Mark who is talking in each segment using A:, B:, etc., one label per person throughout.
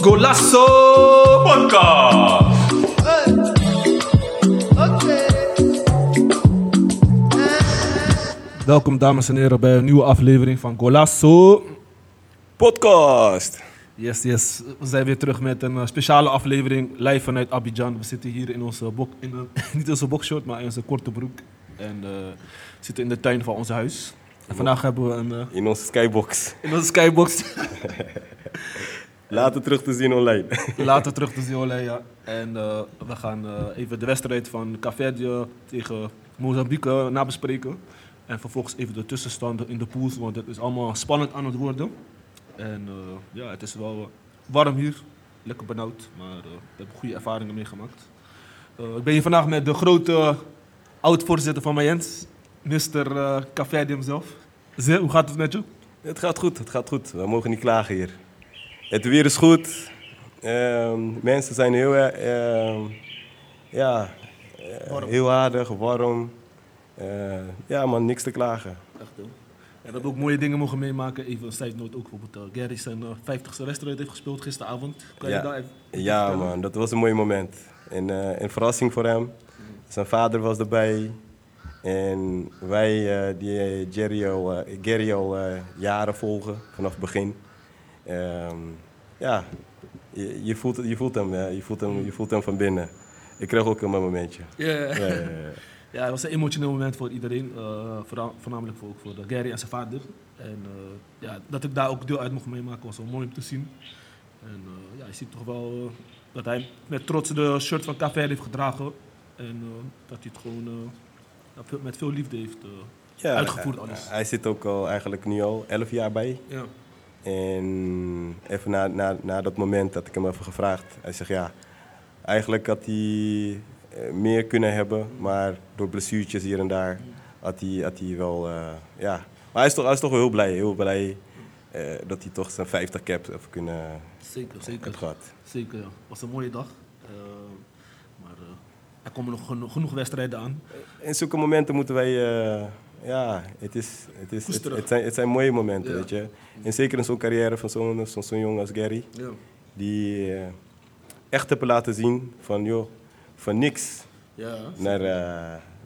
A: Golasso Podcast. Welkom dames en heren bij een nieuwe aflevering van Golasso.
B: Podcast.
A: Yes, yes. We zijn weer terug met een eh, speciale aflevering live vanuit Abidjan. We zitten hier in onze bok, in een, niet in onze boxshort, maar in onze korte broek. En eh, we zitten in de tuin van ons huis. En vandaag hebben we een, eh,
B: In onze skybox.
A: in onze skybox
B: Later terug te zien online.
A: later terug te zien. Olé, ja. En eh, we gaan eh, even de wedstrijd van Caverde tegen Mozambique nabespreken. En vervolgens even de tussenstanden in de pools, want het is allemaal spannend aan het worden. En eh, ja, het is wel eh, warm hier. Lekker benauwd, maar eh, we hebben goede ervaringen meegemaakt. Eh, ik ben hier vandaag met de grote oud-voorzitter van Mayens, Mr. uh, Caverde hemzelf. Zé, hoe gaat het met je?
B: het gaat goed, het gaat goed. We mogen niet klagen hier. Het weer is goed. Ehm, mensen zijn heel, eh, ehm, ja, eh, heel aardig, warm. Eh, ja man, niks te klagen.
A: Echt hoor. En we hebben ook mooie dingen mogen meemaken. Even een side note ook bijvoorbeeld. Gary zijn uh, 50ste wedstrijd heeft gespeeld gisteravond. Kan
B: Ja.
A: je daar even
B: Ja
A: vertellen?
B: man, dat was een mooi moment. En eh, een verrassing voor hem. Zijn vader was erbij. En wij eh, die eh, Jerry al, eh, Gary al eh, jaren volgen, vanaf het begin. Ehm, ja, je, je, voelt, je, voelt hem, eh, je, voelt hem, je voelt hem van binnen. Ik kreeg ook een momentje.
A: Ja, ja,
B: Ja,
A: het was een emotioneel moment voor iedereen. eh, voornamelijk voor, ook voor de Gary en zijn vader. En eh, ja, dat ik daar ook deel uit mocht meemaken was wel mooi om te zien. En eh, ja, je ziet toch wel eh, dat hij met trots de shirt van Café heeft gedragen. En eh, dat hij het gewoon eh, met veel liefde heeft. eh,
B: Ja,
A: Uitgevoerd
B: hij-
A: alles.
B: Hij zit ook al eigenlijk nu al 11 jaar bij.
A: ja.
B: En even na, na, na dat moment dat ik hem even gevraagd, hij zegt ja, eigenlijk had hij meer kunnen hebben, maar door blessuurtjes hier en daar had hij, had hij wel, ja. Maar hij is toch, hij is toch wel heel blij, heel blij dat hij toch zijn 50 caps heeft kunnen
A: Zeker, zeker.
B: gehad.
A: Zeker, ja. Het was een mooie dag. Er komen nog genoeg, genoeg wedstrijden aan.
B: In zulke momenten moeten wij, eh, ja, het, is, het, is, het, zijn, het zijn mooie momenten,
A: Ja.
B: weet je. En zeker in zo'n carrière van zo'n zo'n zo'n jongen als Gary.
A: Ja.
B: die eh, echt hebben laten zien van joh, van niks
A: Ja,
B: naar,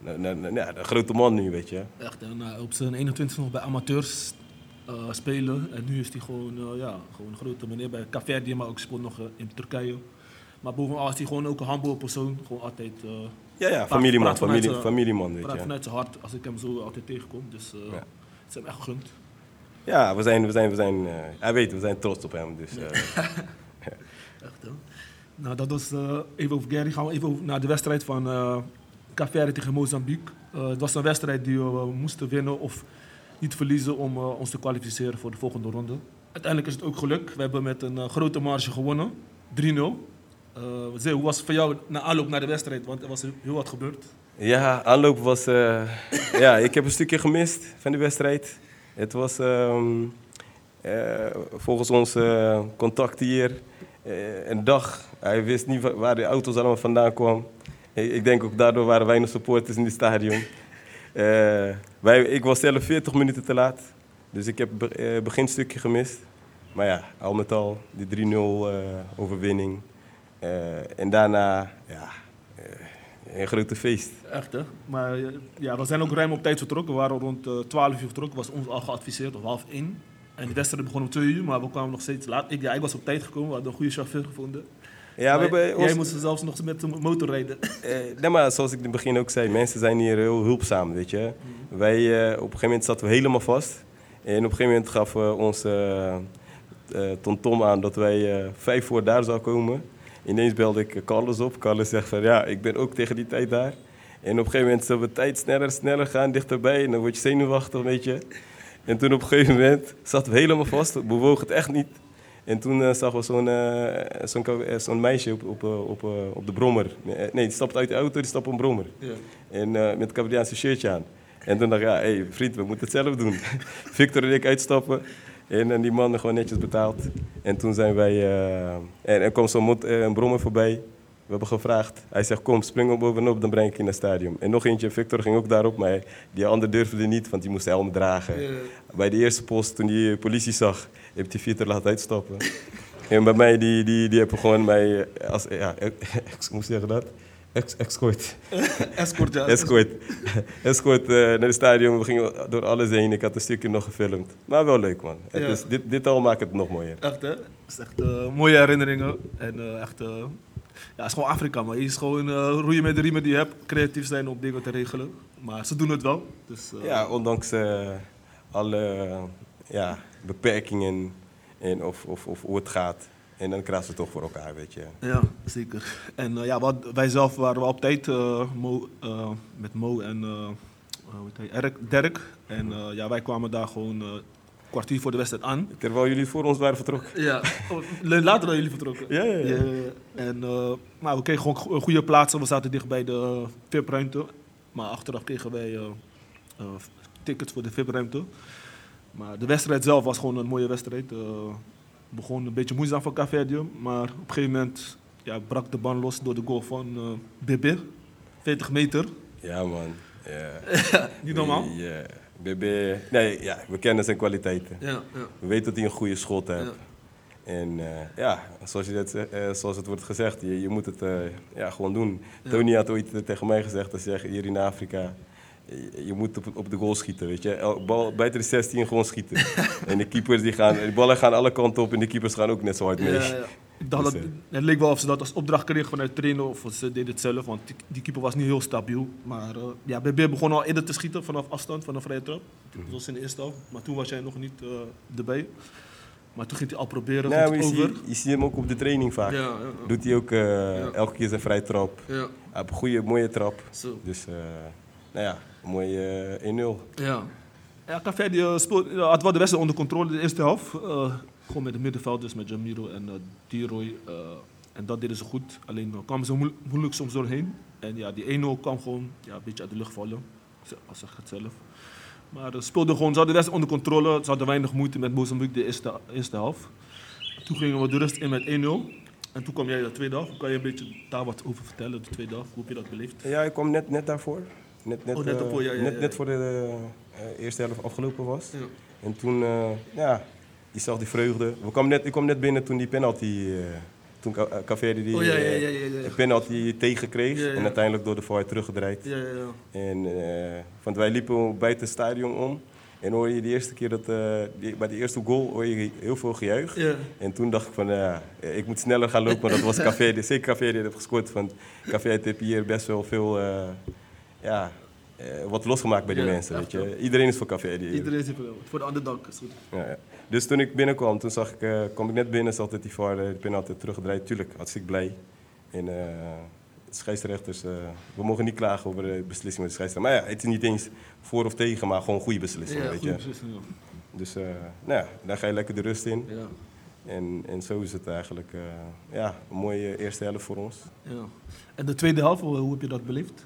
B: naar, naar, naar- ja, de grote man nu, weet je.
A: echt. En uh, op zijn 21 nog bij amateurs eh, spelen. En nu is hij gewoon, ja, gewoon een grote meneer bij Caverdi, maar ook speelt nog in Turkije. Maar bovenal is hij gewoon ook een humble persoon. Gewoon altijd uh,
B: Ja, ja, familieman, familie, familieman, weet
A: praat
B: je.
A: vanuit zijn hart als ik hem zo altijd tegenkom. Dus eh
B: Ja.
A: het is hem echt gegund.
B: Ja, we zijn, we zijn, we zijn, eh, hij weet, we zijn trots op hem. Dus,
A: Echt, hè? Nou, dat was even over Gary. Gaan we even over naar de wedstrijd van Caveri tegen Mozambique. Het was een wedstrijd die we moesten winnen of niet verliezen om ons te kwalificeren voor de volgende ronde. Uiteindelijk is het ook gelukt. We hebben met een grote marge gewonnen. 3-0. Zee, hoe was het voor jou na aanloop naar de wedstrijd? Want er was heel wat gebeurd.
B: ja, aanloop was, eh, ja, ik heb een stukje gemist van de wedstrijd. Het was ehm, eh, volgens onze contact hier een dag. Hij wist niet wa- waar de auto's allemaal vandaan kwamen. Ik denk ook daardoor waren weinig supporters in het stadion. Wij, ik was zelf 40 minuten te laat. Dus ik heb eh, beginstukje gemist. Maar ja, al met al die 3-0 eh, overwinning. Eh, en daarna, ja, eh, een grote feest.
A: Echt, hè? Maar eh, ja, we zijn ook ruim op tijd vertrokken. We waren rond eh 12 uur vertrokken. was ons al geadviseerd, of half één. En de wedstrijd begon om 2 uur, maar we kwamen nog steeds laat. Ik, ja, ik was op tijd gekomen, we hadden een goede chauffeur gevonden.
B: Ja, we
A: Jij
B: ons,
A: moest zelfs nog met de motor rijden.
B: nee, maar zoals ik in het begin ook zei, mensen zijn hier heel hulpzaam, weet je. Wij, eh, op een gegeven moment zaten we helemaal vast. En op een gegeven moment gaf eh, onze Tom aan dat wij vijf voor daar zou komen. Ineens belde ik Carlos op. Carlos zegt van ja, ik ben ook tegen die tijd daar. En op een gegeven moment zullen we tijd sneller, sneller gaan, dichterbij. En dan word je zenuwachtig, weet je. En toen op een gegeven moment zaten we helemaal vast. Bewogen het echt niet. En toen eh, zagen we zo'n zo'n meisje op, op, op, op de brommer. Nee, die stapt uit de auto, die stapt op een brommer.
A: Ja.
B: En met een Cambodiaanse shirtje aan. En toen dacht ik, ja, hey, vriend, we moeten het zelf doen. Victor en ik uitstappen. En, en die man gewoon netjes betaald. En toen zijn wij... eh, en er kwam zo'n mot- eh, een brommer voorbij. We hebben gevraagd. Hij zegt, kom, spring op bovenop, dan breng ik je naar het stadion. En nog eentje, Victor ging ook daarop, maar die ander durfde niet, want die moest helm dragen.
A: Ja.
B: Bij de eerste post, toen die politie zag, heb die Victor laten uitstappen. en bij mij, die, die, die hebben gewoon mij, eh, als, ja, ex, hoe zeg je dat? Ex, escort.
A: Escort, ja.
B: Escort. Escort eh, naar het stadion. We gingen door alles heen. Ik had een stukje nog gefilmd. Maar wel leuk, man. Het
A: Ja.
B: is, dit, dit al maakt het nog mooier.
A: Echt, hè? Het is echt eh, mooie herinneringen. En eh, echt... ja, het is gewoon Afrika, maar je is gewoon roeien met de riemen die je hebt. Creatief zijn om dingen te regelen. Maar ze doen het wel. Dus,
B: Ja, ondanks alle ja, beperkingen en of, of, of hoe het gaat. En dan krijgen ze het toch voor elkaar, weet je.
A: Ja, zeker. En eh, ja, wat, wij zelf waren wel op tijd eh, Mo, eh, met Mo en hoe? Erik, Dirk. En ja, wij kwamen daar gewoon een kwartier voor de wedstrijd aan.
B: Terwijl jullie voor ons waren vertrokken.
A: Ja, oh, later dan jullie vertrokken.
B: Ja, ja, ja.
A: En, maar we kregen gewoon go- goede plaatsen. We zaten dicht bij de VIP-ruimte. Maar achteraf kregen wij tickets voor de VIP-ruimte. Maar de wedstrijd zelf was gewoon een mooie wedstrijd. Begon een beetje moeizaam voor Caverdië. Maar op een gegeven moment ja, brak de band los door de goal van eh Bebe. 40 meter.
B: Ja, man. Ja.
A: Niet normaal.
B: Ja. BB, nee, ja, we kennen zijn kwaliteiten.
A: Ja, ja.
B: We weten dat hij een goede schot heeft. En eh, ja, zoals, je dat, eh, zoals het wordt gezegd, je, je moet het eh, ja, gewoon doen. Tony had ooit tegen mij gezegd, hij zegt hier in Afrika, je, moet op, op de goal schieten, weet je. Bal buiten de 16 gewoon schieten. en de keepers die gaan, de ballen gaan alle kanten op en de keepers gaan ook net zo hard mee.
A: Ja, ja. Ik dacht
B: Dus,
A: dat,
B: eh,
A: het leek wel of ze dat als opdracht kregen vanuit trainen of ze deden het zelf, want die, die keeper was niet heel stabiel. Maar eh ja, BB begon al eerder te schieten vanaf afstand, van een vrije trap.
B: Mhm.
A: Dat was in de eerste helft, maar toen was jij nog niet eh, erbij. Maar toen ging hij al proberen,
B: Nou, je,
A: over.
B: ziet, je ziet hem ook op de training vaak.
A: Ja, ja, ja.
B: Doet hij ook elke keer zijn vrije trap.
A: ja,
B: Hij heeft een goede, mooie trap.
A: zo.
B: Dus, nou ja, mooie eh, 1-0.
A: Ja. Ja, speelde- ja, had wel de wedstrijd onder controle de eerste helft. Eh, gewoon met de middenvelders, met Jamiro en D-Roy. eh, en dat deden ze goed. Alleen kwamen ze moe- moeilijk soms doorheen. En ja, die 1-0 kwam gewoon ja, een beetje uit de lucht vallen. Als zeg het zelf. Maar ze speelden gewoon, ze hadden de wedstrijd onder controle. Ze hadden weinig moeite met Mozambique de eerste, eerste helft. Toen gingen we de rust in met 1-0. En toen kwam jij de tweede helft. Kan je een beetje daar wat over vertellen, de tweede helft? Hoe heb je dat beleefd?
B: Ja, ik kwam net, net daarvoor. Net, net,
A: Oh, net
B: eh,
A: daarvoor, ja, ja,
B: net,
A: ja.
B: net voor de eh, eerste helft afgelopen was. En toen, eh, ja, je zag die vreugde. We kwam net, ik kwam net binnen toen die penalty, eh toen Ca- eh, Caveri die
A: Oh ja, ja,
B: eh, penalty tegenkreeg. En uiteindelijk door de VAR teruggedraaid.
A: Ja, ja, ja.
B: En, eh, want wij liepen buiten het stadion om. En hoor je de eerste keer dat, eh, die, bij de eerste goal hoor je heel veel gejuich. En toen dacht ik van, ja, ik moet sneller gaan lopen, want dat was Café. Zeker Café die heeft gescoord, want Café heeft hier best wel veel, eh, ja, eh, wat losgemaakt bij die
A: Ja,
B: mensen, weet je. Iedereen is voor Café.
A: Iedereen zit er Voor de underdog is goed.
B: Ja, ja. Dus toen ik binnenkwam, toen zag ik, eh, kwam ik net binnen, zag dat die VAR eh, de penalty had teruggedraaid. Tuurlijk, hartstikke blij. En eh, scheidsrechters, we mogen niet klagen over de beslissing met de scheidsrechter. Maar ja, het is niet eens voor of tegen, maar gewoon goede beslissing,
A: Ja,
B: weet
A: goede
B: je.
A: beslissing. Ja.
B: Dus nou ja, daar ga je lekker de rust in.
A: Ja.
B: En, en zo is het eigenlijk ja, een mooie eerste helft voor ons.
A: ja. En de tweede helft, hoe heb je dat beleefd?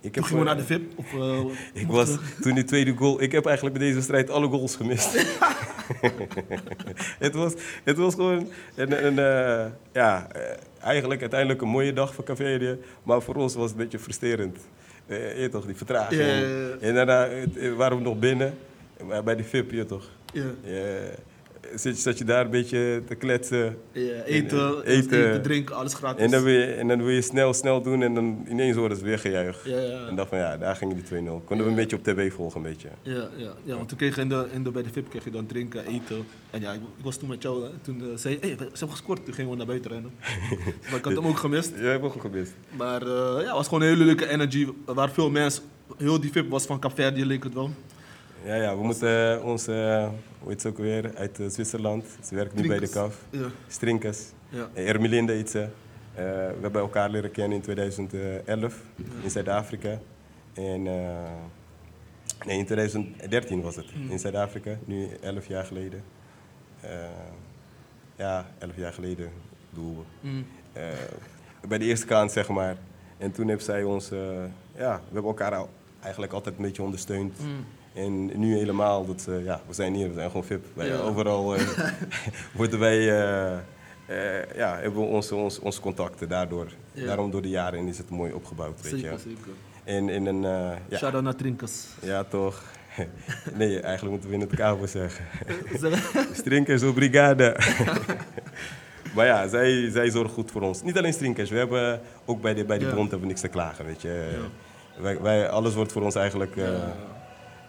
B: Ik
A: Toen gingen we
B: eh,
A: naar de VIP? Of, eh,
B: Ik was toen die tweede goal. Ik heb eigenlijk bij deze wedstrijd alle goals gemist. het, was, het was gewoon een, een, eh, ja, eigenlijk uiteindelijk een mooie dag voor Caverië. Maar voor ons was het een beetje frustrerend. Eh, je toch, die vertraging. En daarna waren we nog binnen. Bij die VIP, je toch.
A: Ja.
B: Ja, zat, je daar een beetje te kletsen.
A: Ja, eten,
B: Eten.
A: eten, drinken, alles gratis.
B: En dan, wil je, en dan wil je snel, snel doen en dan ineens worden ze weer gejuich.
A: Ja, ja.
B: En dacht van ja, daar gingen die 2-0. Konden we een beetje op tv volgen een beetje.
A: Ja, ja, ja, want toen kreeg je in de, in de, bij de VIP kreeg je dan drinken, eten. En ja, ik, ik was toen met jou, hè. toen eh, zei je, hey, ze hebben gescoord. Toen gingen we naar buiten rennen. maar ik had hem ook gemist.
B: Jij hebt ook gemist.
A: Maar eh, ja, het was gewoon een hele leuke energy. Er waren veel mensen. Heel die VIP was van Caverdië, leek het wel.
B: Ja, ja, we moeten onze, eh, hoe heet ze ook weer, uit eh, Zwitserland. Ze werkt nu bij de. KAF.
A: Ja,
B: Strinkers.
A: ja.
B: Eh. Eh, we hebben elkaar leren kennen in 2011 in Zuid-Afrika. En, nee, in 2013 was het.
A: Mm.
B: In Zuid-Afrika, nu 11 jaar geleden. Ja, 11 jaar geleden bedoel we.
A: Mm.
B: Bij de eerste kant, zeg maar. En toen heeft zij ons, ja, we hebben elkaar al, eigenlijk altijd een beetje ondersteund.
A: Mm.
B: En nu helemaal, dat, ze- ja, we zijn hier, we zijn gewoon VIP. Wij,
A: Ja.
B: Overal eh, worden wij eh, eh, ja, hebben we onze, onze, onze contacten daardoor.
A: Ja.
B: Daarom door de jaren heen is het mooi opgebouwd, weet
A: Zeker,
B: je.
A: zeker.
B: En in een, eh, ja,
A: Shout-out naar Trinkers.
B: ja, toch. nee, eigenlijk moeten we in het kabel zeggen.
A: Zeg-
B: Strinkers op brigade. maar ja, zij, zij zorgen goed voor ons. Niet alleen Strinkers, we hebben ook bij de, bij de
A: Ja.
B: bond hebben we niks te klagen, weet je. Wij, wij, alles wordt voor ons eigenlijk eh,
A: Ja.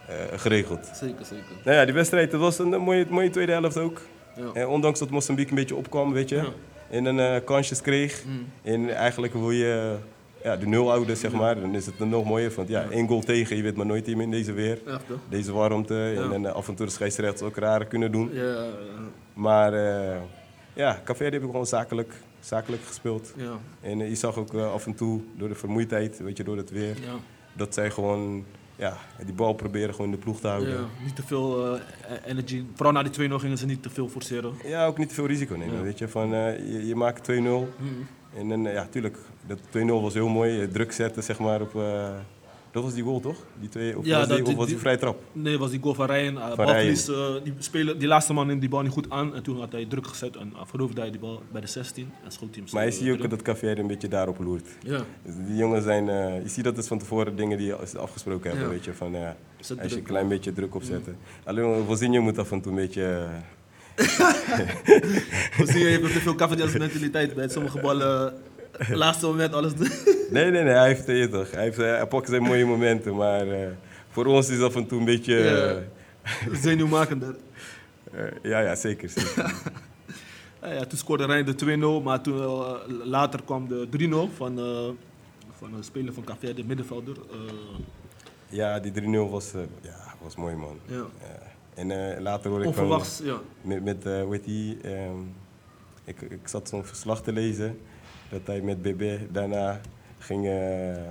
B: Eh, geregeld.
A: Zeker, zeker.
B: Nou ja, die wedstrijd, was een mooie, mooie tweede helft ook.
A: Ja.
B: En ondanks dat Mozambique een beetje opkwam, weet je.
A: Ja.
B: En een eh, kansjes kreeg.
A: Mm.
B: En eigenlijk wil je ja, de nul houden, zeg maar. Dan is het nog mooier. Want ja, één goal tegen, je weet maar nooit team in deze weer.
A: Echt?
B: Deze warmte. En, eh, af en toe de scheidsrechters ook raar kunnen doen. Maar eh ja, Café heb ik gewoon zakelijk, zakelijk gespeeld.
A: ja.
B: En eh, je zag ook eh, af en toe door de vermoeidheid, weet je, door het weer,
A: ja.
B: dat zij gewoon ja, die bal proberen gewoon in de ploeg te houden.
A: Ja, niet te veel eh, energy. Vooral na die 2-0 gingen ze niet te veel forceren.
B: Ja, ook niet te veel risico nemen,
A: Ja.
B: weet je. Van, eh, je, je maakt 2-0
A: Mm.
B: en dan, eh, ja, tuurlijk, dat 2-0 was heel mooi. eh, Druk zetten, zeg maar, op... eh, dat was die goal, toch? Die twee, of
A: Ja,
B: was, die, was
A: die
B: vrije trap?
A: Nee, was die goal van Ryan. Uh,
B: Van
A: balverlies, eh, die, speler, die laatste man neemt die bal niet goed aan. En toen had hij druk gezet en uh, veroverde hij die bal bij de 16. En schoot hij hem
B: Maar je ziet ook dat Café een beetje daarop loert.
A: Ja,
B: Dus die jongens zijn... eh, je ziet dat het van tevoren dingen die ze afgesproken hebben,
A: Ja.
B: weet je. Van, ja, als je een klein beetje druk opzetten. Alleen Vozinho moet af en toe een beetje... eh,
A: je, je hebt te veel Cavaliers mentaliteit bij sommige ballen. Eh, laatste moment alles doen.
B: Nee, nee, nee, hij heeft het toch. Hij, heeft, eh, hij pakt zijn mooie momenten, maar eh, voor ons is af en toe een beetje...
A: Zenuwmakender.
B: eh, eh, ja, ja, zeker. zeker.
A: Ja, ja, toen scoorde Rijn de 2-0, maar toen, eh, later kwam de 3-0 van, eh, van een speler van Café, de middenvelder. eh,
B: ja, die 3-0 was, eh, ja, was mooi, man.
A: ja.
B: Ja. En eh, later hoorde ik van...
A: Onverwachts, ja.
B: Met, met eh, die, ehm, ik, ik zat zo'n verslag te lezen, dat hij met BB daarna ging... eh, eh,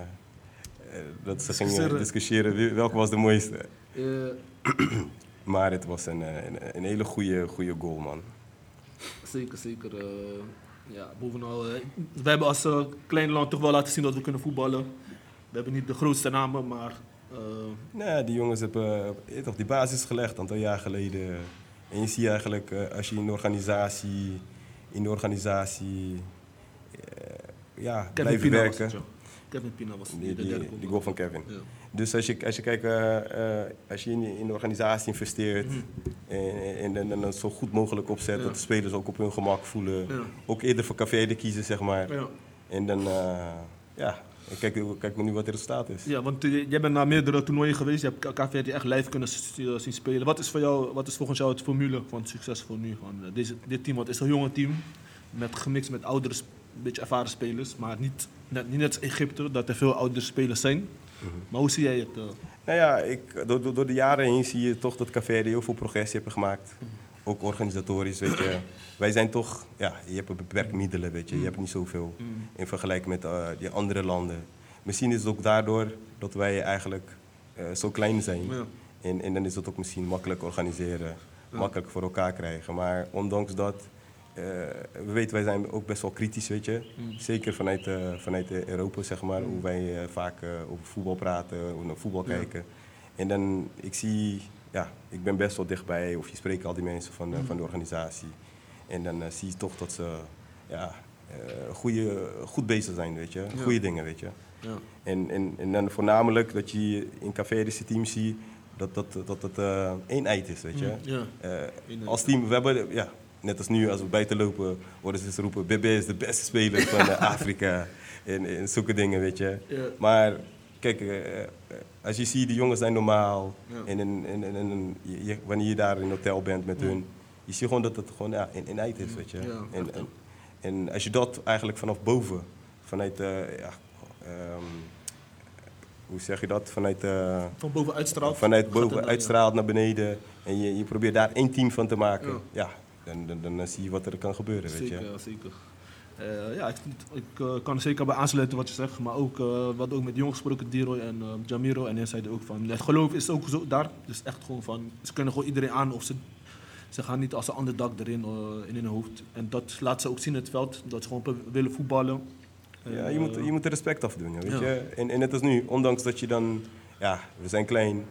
B: dat ze gingen
A: Discussiëren.
B: welke was de mooiste. Maar het was een, eh, een, een hele goede, goede goal, man.
A: Zeker, zeker. eh, ja, bovenal, wij hebben als klein land toch wel laten zien dat we kunnen voetballen. We hebben niet de grootste namen, maar eh,
B: Nou, ja, die jongens hebben toch die basis gelegd een aantal jaar geleden. En je ziet eigenlijk, als je in de organisatie, in de organisatie ja,
A: Kevin
B: blijft
A: Pina was
B: werken.
A: het, ja. Kevin Pina was
B: Die,
A: de
B: die,
A: derde
B: die goal van Kevin.
A: Ja.
B: Dus als je, als je kijkt, eh, eh, als je in, in de organisatie investeert en, en, en, en het zo goed mogelijk opzet,
A: Mhm. Ja.
B: dat de spelers ook op hun gemak voelen.
A: Ja.
B: Ook eerder voor café te kiezen, zeg maar.
A: Ja.
B: En dan, eh, ja, kijk, kijk maar nu wat het resultaat is.
A: ja, want jij bent naar meerdere toernooien geweest. Je hebt KVD echt live kunnen zien spelen. Wat is, voor jou, wat is volgens jou het formule van succes voor nu? Van, deze, dit team, want het is een jonge team. Met, gemixt met oudere, een beetje ervaren spelers. Maar niet net, niet net als Egypte, dat er veel oudere spelers zijn. Maar hoe zie jij het? eh?
B: Nou ja, ik, door, door, de jaren heen zie je toch dat Café heel veel progressie hebben gemaakt. Ook organisatorisch, weet je. Wij zijn toch, ja, je hebt beperkte middelen, weet je. Je hebt niet zoveel in vergelijking met eh, die andere landen. Misschien is het ook daardoor dat wij eigenlijk eh, zo klein zijn.
A: Ja.
B: En, en dan is het ook misschien makkelijk organiseren, makkelijk voor elkaar krijgen. Maar ondanks dat, eh, we weten, wij zijn ook best wel kritisch, weet je. Zeker vanuit, eh, vanuit eh, Europa, zeg maar, hoe wij vaak over voetbal praten, hoe we naar voetbal
A: Ja.
B: kijken. En dan, ik zie, ja, ik ben best wel dichtbij, of je spreekt al die mensen van, de- van de organisatie. En dan zie je toch dat ze, ja, goede, goed bezig zijn, weet je.
A: Ja.
B: Goede dingen, weet je.
A: Ja.
B: En, en, en dan voornamelijk dat je in Café de team ziet dat, dat, dat het eh eenheid is, weet je.
A: Ja.
B: Als team, we hebben, ja, net als nu, als we buiten lopen, worden ze roepen, BB is de beste speler van eh, Afrika. En, en zulke dingen, weet je. Maar kijk, eh, eh, als je ziet, die jongens zijn normaal. En, en, en, je- wanneer je daar in een hotel bent met hun, je ziet gewoon dat het gewoon ja, een eenheid is, weet je. En, en, en als je dat eigenlijk vanaf boven, vanuit, eh, ja, ehm, hoe zeg je dat? Vanuit, eh,
A: Van boven uitstraalt.
B: vanuit boven uitstraalt naar beneden en je, je probeert daar één team van te maken,
A: Ja.
B: Dan, dan, dan, zie je wat er kan gebeuren, weet
A: Zeker,
B: je.
A: ja, zeker. Eh, ja, ik, ik eh, kan er zeker bij aansluiten wat je zegt. Maar ook, eh wat ook met jongens gesproken, Diroy en Jamiro. En hij zeiden ook van, het geloof is ook zo daar. Dus echt gewoon van, ze kunnen gewoon iedereen aan. Of ze, ze gaan niet als een ander dak erin in hun hoofd. En dat laat ze ook zien in het veld. Dat ze gewoon willen voetballen. En,
B: Ja, je moet, je moet er respect afdoen, weet
A: Ja.
B: je. En, en net als nu, ondanks dat je dan, ja, we zijn klein,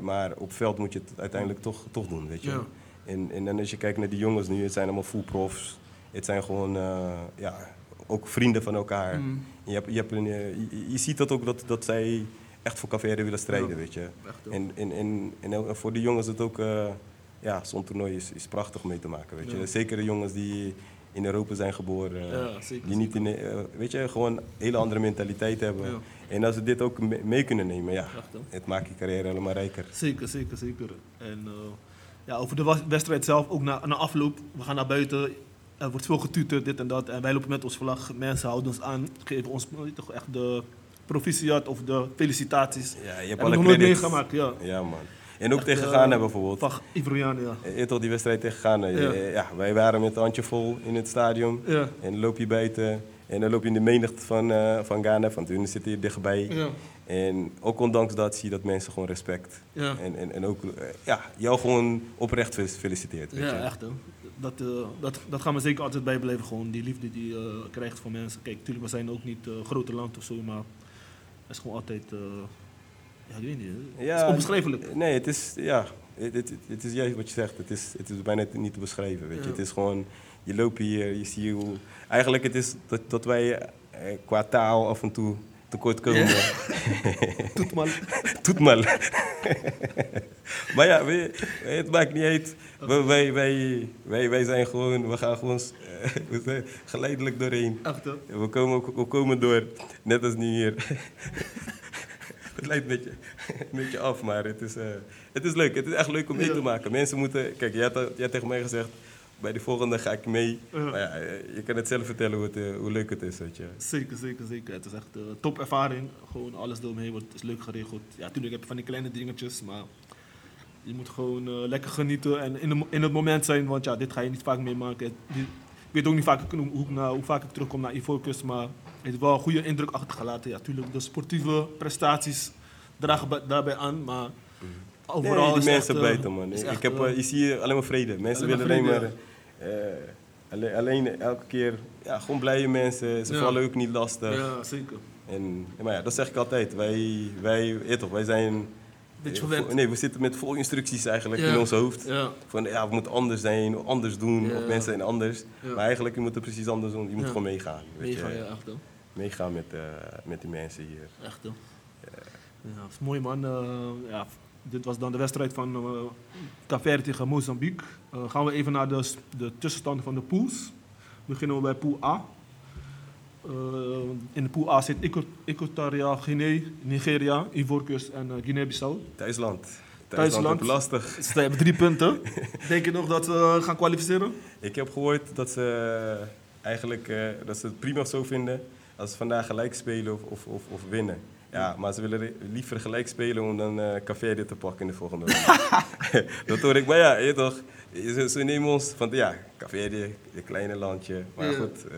B: maar op veld moet je het uiteindelijk toch, toch doen, weet je.
A: Ja.
B: En, en dan als je kijkt naar die jongens nu, het zijn allemaal full profs. Het zijn gewoon, eh, ja, ook vrienden van elkaar.
A: Mm.
B: Je, hebt, je, hebt een, eh, je, je ziet dat ook dat, dat zij echt voor Caverde willen strijden,
A: Ja.
B: weet je. En, en, en, en voor de jongens is het ook, eh, ja, zo'n toernooi is, is prachtig mee te maken, weet je.
A: Ja.
B: Zeker de jongens die in Europa zijn geboren,
A: Ja, zeker,
B: die niet in, eh, weet je, gewoon een hele andere mentaliteit hebben. En als ze dit ook me- mee kunnen nemen, ja,
A: Echt,
B: het maakt je carrière helemaal rijker.
A: Zeker, zeker, zeker. En eh, ja, over de wedstrijd zelf, ook na, na afloop. We gaan naar buiten, er wordt veel getuterd, dit en dat. En wij lopen met ons vlag, mensen houden ons aan, geven ons eh, toch echt de proficiat of de felicitaties.
B: Ja, je hebt alle
A: nog nooit
B: credits.
A: meegemaakt, ja.
B: Ja, man. En ook
A: Echt,
B: tegen
A: eh,
B: Ghana bijvoorbeeld.
A: Van Ivoriaan, ja.
B: Je toch die wedstrijd tegen Ghana.
A: Ja.
B: Wij waren met een handje vol in het stadion.
A: Ja.
B: En loop je buiten. En dan loop je in de menigte van, eh, van Ghana, want hun zitten hier dichtbij.
A: Ja.
B: En ook ondanks dat zie je dat mensen gewoon respect.
A: Ja.
B: En, en, en ook eh, ja, jou gewoon oprecht fel- feliciteert. Weet je.
A: Ja, echt hè. Dat, eh, dat, dat gaan we zeker altijd bijblijven, gewoon die liefde die je krijgt van mensen. Kijk, natuurlijk, we zijn ook niet grote land of zo, maar het is gewoon altijd, ja, ik weet niet, hè. het is onbeschrijfelijk.
B: Nee, het is, ja, het, het, het is juist wat je zegt. Het is, het is bijna niet te beschrijven. Weet je.
A: Ja.
B: Het is gewoon, je loopt hier, je ziet hoe... Eigenlijk het is dat, dat wij eh, qua taal af en toe tekort komen.
A: Toet maar.
B: Doet maar. maar ja, je, het maakt niet uit. Wij, wij, wij, wij, wij zijn gewoon, we gaan gewoon eh, we zijn geleidelijk doorheen.
A: Echt hè.
B: We komen, we komen door, net als nu hier. het lijkt een beetje, een beetje af, maar het is, eh, het is leuk. Het is echt leuk om mee te
A: Ja.
B: maken. Mensen moeten... Kijk, jij had, jij had tegen mij gezegd, bij de volgende ga ik mee. Maar ja, eh, je kan het zelf vertellen hoe, het, eh, hoe leuk het is, weet je.
A: Zeker, zeker, zeker. Het is echt een top ervaring. Gewoon alles eromheen wordt is leuk geregeld. Ja, natuurlijk heb je van die kleine dingetjes, maar je moet gewoon eh, lekker genieten en in, de, in het moment zijn, want ja, dit ga je niet vaak meemaken. Ik weet ook niet vaak hoe, hoe, ik na- hoe vaak ik terugkom naar Ivoorkust, maar het heeft wel een goede indruk achtergelaten. Ja, natuurlijk, de sportieve prestaties dragen bij- daarbij aan, maar overal
B: nee, die
A: is
B: mensen
A: echt,
B: bijten, man. Ik heb, je ziet hier alleen maar vrede. Mensen willen alleen maar... eh, alleen, alleen elke keer, ja, gewoon blije mensen. Ze
A: Ja.
B: vallen ook niet lastig.
A: ja, zeker.
B: En, maar ja, dat zeg ik altijd. Wij, wij, ja, toch, wij zijn... Eh, Nee, we zitten met vol instructies eigenlijk
A: Ja.
B: in ons hoofd.
A: Ja,
B: Van ja, we moeten anders zijn, anders doen,
A: Ja.
B: of mensen zijn anders. Maar eigenlijk, je moet het precies anders doen. Je moet gewoon meegaan. Weet
A: mega,
B: je?
A: ja, echt hè.
B: Meegaan met, eh, met die mensen hier.
A: Echt, hè. Ja, dat is mooi, man. Ja, dit was dan de wedstrijd van uh, Caverde tegen Mozambique. Eh, gaan we even naar de, de tussenstanden van de pools. Beginnen we bij pool A. Eh, in de pool A zit Equatoriaal Guinea, Nigeria, Ivoorkust en eh, Guinea-Bissau.
B: Thuisland.
A: Thuisland.
B: Thuisland is lastig.
A: Ze hebben drie punten. Denk je nog dat ze gaan kwalificeren?
B: Ik heb gehoord dat ze eigenlijk eh, dat ze het prima zo vinden als ze vandaag gelijk spelen of, of, of, of winnen. Ja, maar ze willen liever gelijk spelen om dan eh Caverde te pakken in de volgende ronde. dat hoor ik. Maar ja, je toch, ze, ze nemen ons van, ja, Caverde, een kleine landje. Maar
A: Ja.
B: goed, eh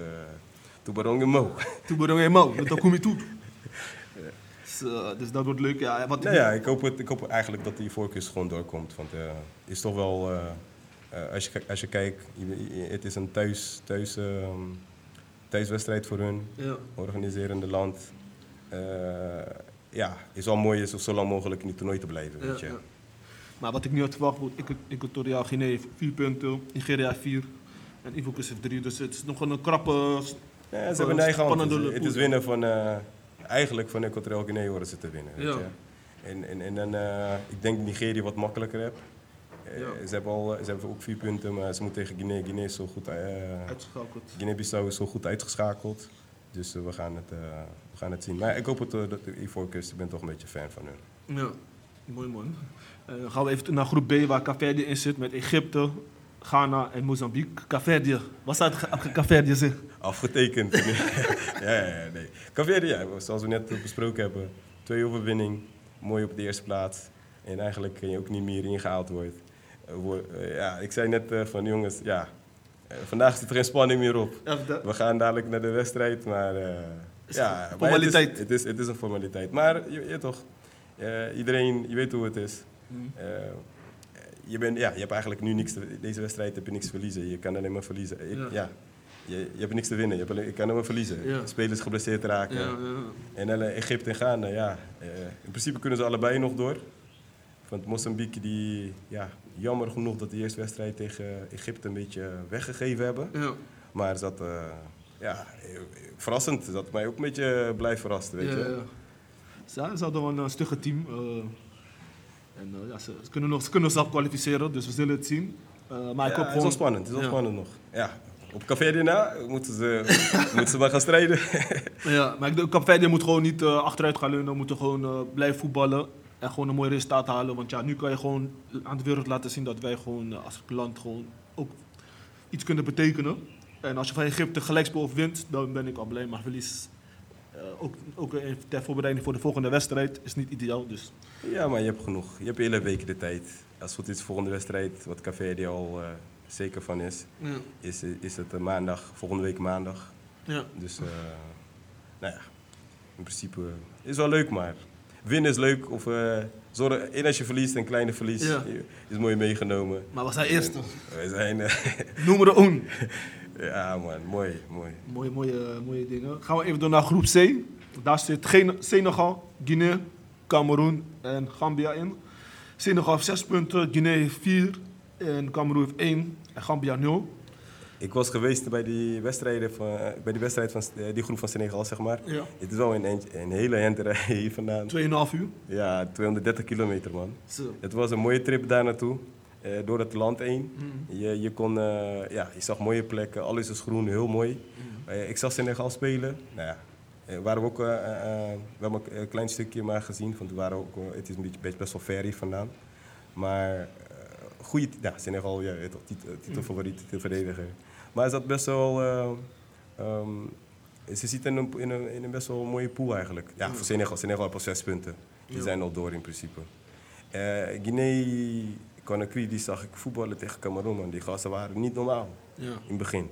B: Tubarong en Mo.
A: Ben je mo, dat kom je toe. Dus, eh, dus dat wordt leuk. Ja, wat ik-
B: Nou ja, ik hoop, het, ik hoop eigenlijk dat die voorkeur gewoon doorkomt. Want het is toch wel, als, je, als je kijkt, je- je- het is een thuis, thuis, ehm, thuiswedstrijd voor hun,
A: ja.
B: organiserende land. Eh, ja, is wel mooi is om zo lang mogelijk in die toernooi te blijven, weet je.
A: Maar wat ik nu had verwacht, Equatoriaal Guinea heeft vier punten, Nigeria heeft vier en Ivoorkust heeft drie. Dus het is nog een krappe...
B: Ja, ze hebben een eigen hand. Het is- Het winnen van, eh, eigenlijk van Equatorial Guinea horen ze te winnen, weet
A: Ja.
B: je. En, en, en dan, eh, ik denk Nigeria wat makkelijker
A: Ja.
B: ze, hebben al, ze hebben ook vier punten, maar ze moeten tegen Guinea. Guinea is zo goed...
A: Uitgeschakeld.
B: Guinea-Bissau is zo goed uitgeschakeld. Dus we, gaan het, we gaan het zien. Maar ik hoop het, eh, dat de Ivoorkust, ik ben toch een beetje fan van hun.
A: Ja, mooi man. Eh, dan gaan we even naar groep B waar Caverde in zit met Egypte, Ghana en Mozambique. Caverde, wat staat Ca- Caverde zich?
B: Afgetekend. ja, ja, ja, nee. Caverde, ja, zoals we net besproken hebben. Twee overwinning, mooi op de eerste plaats. En eigenlijk kun je ook niet meer ingehaald worden. Eh, eh, ja, ik zei net eh, van jongens, ja, eh, vandaag zit er geen spanning meer op. We gaan dadelijk naar de wedstrijd, maar eh, ja, het is-
A: formaliteit.
B: Het is, het is een formaliteit. Maar je, je toch, eh, iedereen, je weet hoe het is.
A: Mm.
B: Eh, je, bent, ja, je hebt eigenlijk nu niks te, deze wedstrijd heb je niks te verliezen. Je kan alleen maar verliezen. Ik-
A: Ja.
B: ja. je, je hebt niks te winnen. Je, hebt alleen, je kan alleen maar verliezen.
A: Ja.
B: Spelers geblesseerd raken.
A: Ja.
B: En dan Egypte en Ghana, ja. eh, in principe kunnen ze allebei nog door. Want Mozambique, die, ja, jammer genoeg dat de eerste wedstrijd tegen Egypte een beetje weggegeven hebben.
A: ja.
B: Maar zat, ja, eh, verrassend. Dat mij ook een beetje blij verrast, weet je.
A: ja. Ze, ze hadden wel een stugge team. eh, en eh, ja, ze, kunnen nog, ze kunnen zelf kwalificeren, dus we zullen het zien. Eh, maar ik hoop
B: het is
A: gewoon...
B: wel spannend, het is wel spannend nog. Ja, op Café daarna moeten ze, moeten ze maar gaan strijden.
A: Ja, maar ik Capverdi moet gewoon niet eh, achteruit gaan leunen. We moeten gewoon eh, blijven voetballen. En gewoon een mooi resultaat halen. Want ja, nu kan je gewoon aan de wereld laten zien dat wij gewoon eh, als land gewoon ook iets kunnen betekenen. En als je van Egypte gelijkspel wint, dan ben ik al blij. Maar verlies, eh, ook, ook ter voorbereiding voor de volgende wedstrijd, is niet ideaal. Dus
B: Ja, maar je hebt genoeg. Je hebt hele weken de tijd. Als het goed is, volgende wedstrijd, wat Café al eh, zeker van is,
A: ja.
B: is, is het maandag, volgende week maandag.
A: Ja.
B: Dus, eh, nou ja, in principe is wel leuk, maar winnen is leuk. Of zorgen, één als je verliest, een kleine verlies,
A: Ja.
B: is mooi meegenomen.
A: Maar we zijn eerste.
B: We zijn,
A: Noem er een.
B: ja man, mooi, mooi.
A: Mooie, mooie, mooie dingen. Gaan we even door naar groep C. Daar zit Gen- Senegal, Guinea, Cameroen en Gambia in. Senegal heeft 6 punten, Guinea heeft 4 en Cameroen heeft 1 en Gambia 0.
B: Ik was geweest bij die, wedstrijden van, eh, bij die wedstrijd van eh, die groep van Senegal, zeg maar.
A: Ja.
B: Het is wel een, een hele henderij hier vandaan.
A: 2,5 uur.
B: Ja, 230 kilometer man.
A: Zo.
B: Het was een mooie trip daar naartoe, eh, door het land heen.
A: Mm.
B: Je, je, kon, eh, ja, je zag mooie plekken, alles is groen, heel mooi. Eh, ik zag Senegal spelen. Nou ja, waren we ook, we hebben een klein stukje maar gezien, want we waren ook, het is een beetje, best, wel ver hier vandaan. Maar goede, ja, Senegal, ja, titelfavoriet, titelverdediger. Maar hij zat best wel, eh, ehm, ze zitten in een, in, een, in een best wel mooie pool eigenlijk. Ja, voor Senegal, Senegal heeft al zes punten. Die
A: Ja.
B: zijn al door in principe. Guinea, Conakry, die zag ik voetballen tegen Cameroen, man. Die gasten waren niet normaal
A: Ja.
B: in het begin.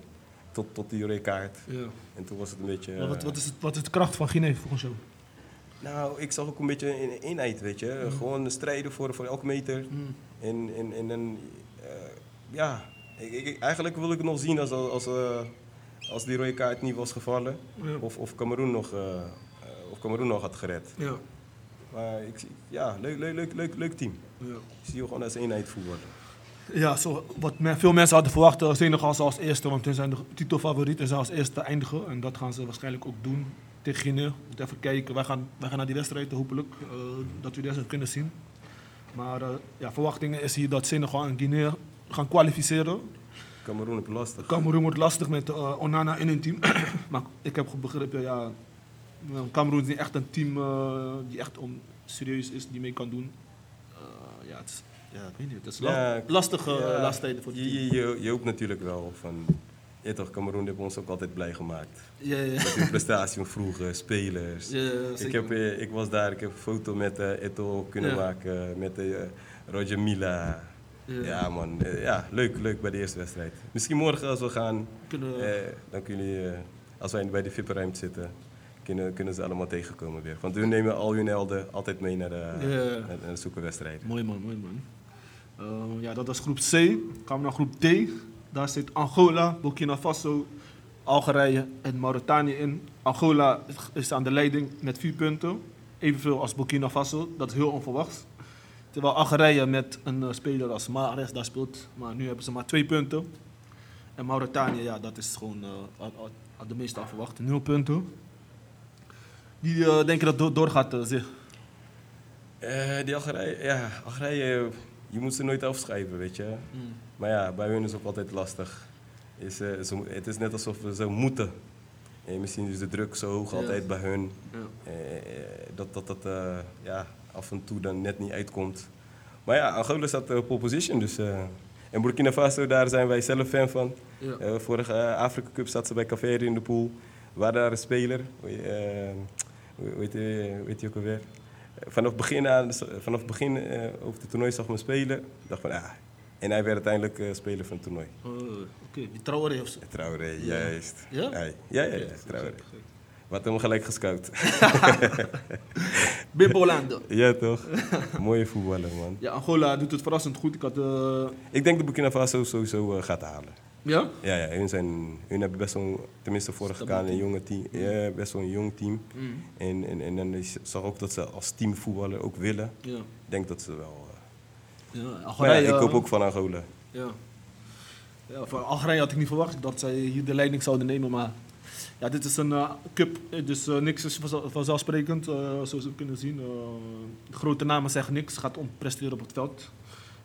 B: Tot, tot die rode kaart.
A: ja.
B: En toen was het een beetje...
A: Maar wat,
B: eh,
A: wat, is het, wat is de kracht van Guinea volgens jou?
B: Nou, ik zag ook een beetje een eenheid, weet je. Gewoon strijden voor, voor elke meter.
A: Mm.
B: En, en, en, en eh, ja, ik, ik- eigenlijk wil ik het nog zien als, als, eh, als die rode kaart niet was gevallen.
A: Ja.
B: Of, of, Cameroen nog, of Cameroen nog had gered.
A: Ja.
B: Maar ik, ja, leuk, leuk, leuk, leuk, leuk team.
A: Ja.
B: Ik zie je gewoon als eenheid voetballen.
A: Ja, zo, wat men- veel mensen hadden verwacht, eh, Senegal zou als eerste, want hun zijn de titelfavoriet en zou als eerste eindigen. En dat gaan ze waarschijnlijk ook doen tegen Guinea. Moet even kijken, wij gaan, wij gaan naar die wedstrijd, hopelijk, eh, dat we die wedstrijd kunnen zien. Maar eh, ja, verwachtingen is hier dat Senegal en Guinea gaan kwalificeren.
B: Cameroen je lastig.
A: Cameroen wordt lastig met Onana in hun team. maar ik heb goed begrepen, ja, Cameroen is niet echt een team eh, die echt om, serieus is, die mee kan doen. Eh, ja, het is, ja, ik weet niet, het is la- lastige uh, laatste tijden voor het
B: je,
A: team.
B: je, je, hoopt natuurlijk wel van... Ja, toch, Cameroen heeft ons ook altijd blij gemaakt.
A: Ja, ja,
B: Met hun prestatie van vroeger, spelers.
A: ja,
B: ik, heb, eh, ik was daar, ik heb een foto met eh Eto kunnen maken, met eh, Roger Mila.
A: Ja.
B: Man, Eh, ja, leuk, leuk bij de eerste wedstrijd. Misschien morgen als we gaan,
A: Kunnen,
B: eh, dan kunnen jullie, eh, als wij bij de VIP-ruimte zitten, kunnen, kunnen ze allemaal tegenkomen weer. Want hun nemen al hun helden altijd mee naar de,
A: Ja.
B: naar, de zoekenwedstrijden.
A: Mooi man, mooi man. Eh, ja, dat was groep C. Gaan we naar groep D. Daar zit Angola, Burkina Faso, Algerije en Mauritanië in. Angola is aan de leiding met vier punten. Evenveel als Burkina Faso. Dat is heel onverwachts. Terwijl Algerije met een eh, speler als Mahrez daar speelt. Maar nu hebben ze maar twee punten. En Mauritanië, ja, dat is gewoon had de meeste al verwacht. Nul punten. Die eh, denken dat het doorgaat, uh,
B: die Algerije, ja, Algerije, je moet ze nooit afschrijven, weet je. Maar ja, bij hun is het ook altijd lastig. Is, ze het is net alsof we zo moeten. En misschien is de druk zo hoog
A: Ja.
B: altijd bij hun.
A: Ja.
B: dat dat, dat ja, af en toe dan net niet uitkomt. Maar ja, Angola staat op pole position. Dus, en Burkina Faso, daar zijn wij zelf fan van.
A: Ja.
B: Vorige Afrika Cup zat ze bij Caveri in de pool. Hadden daar een speler. Je- eh, hoe heet hij ook alweer? Eh, Vanaf begin, aan, vanaf begin eh, over het toernooi zag me spelen. Dacht van, ah. En hij werd uiteindelijk eh, speler van het toernooi.
A: Oh, Oké, die Traoré of zo.
B: Traoré, juist.
A: Ja?
B: Ja, ja, ja, Traoré. Wat hem gelijk gescout.
A: Bimbolando.
B: ja, toch? Mooie voetballer, man.
A: Ja, Angola doet het verrassend goed. Ik had, eh,
B: Ik denk dat Burkina Faso sowieso eh, gaat halen.
A: Ja?
B: Ja, ja hun, zijn, hun hebben best wel, tenminste vorig
A: Stabiel
B: jaar een jonge team. Ja, best wel een jong team.
A: Mm.
B: En, en, en dan is- zag ook dat ze als team voetballen ook willen.
A: Ja.
B: Ik denk dat ze wel... eh,
A: Ja,
B: ik hoop
A: eh,
B: ook van Angola.
A: Ja. Ja, voor Algerije had ik niet verwacht dat zij hier de leiding zouden nemen, maar ja, dit is een eh, cup, dus niks is vanzel- vanzelfsprekend, zoals we kunnen zien. Grote namen zeggen niks, gaat om presteren op het veld.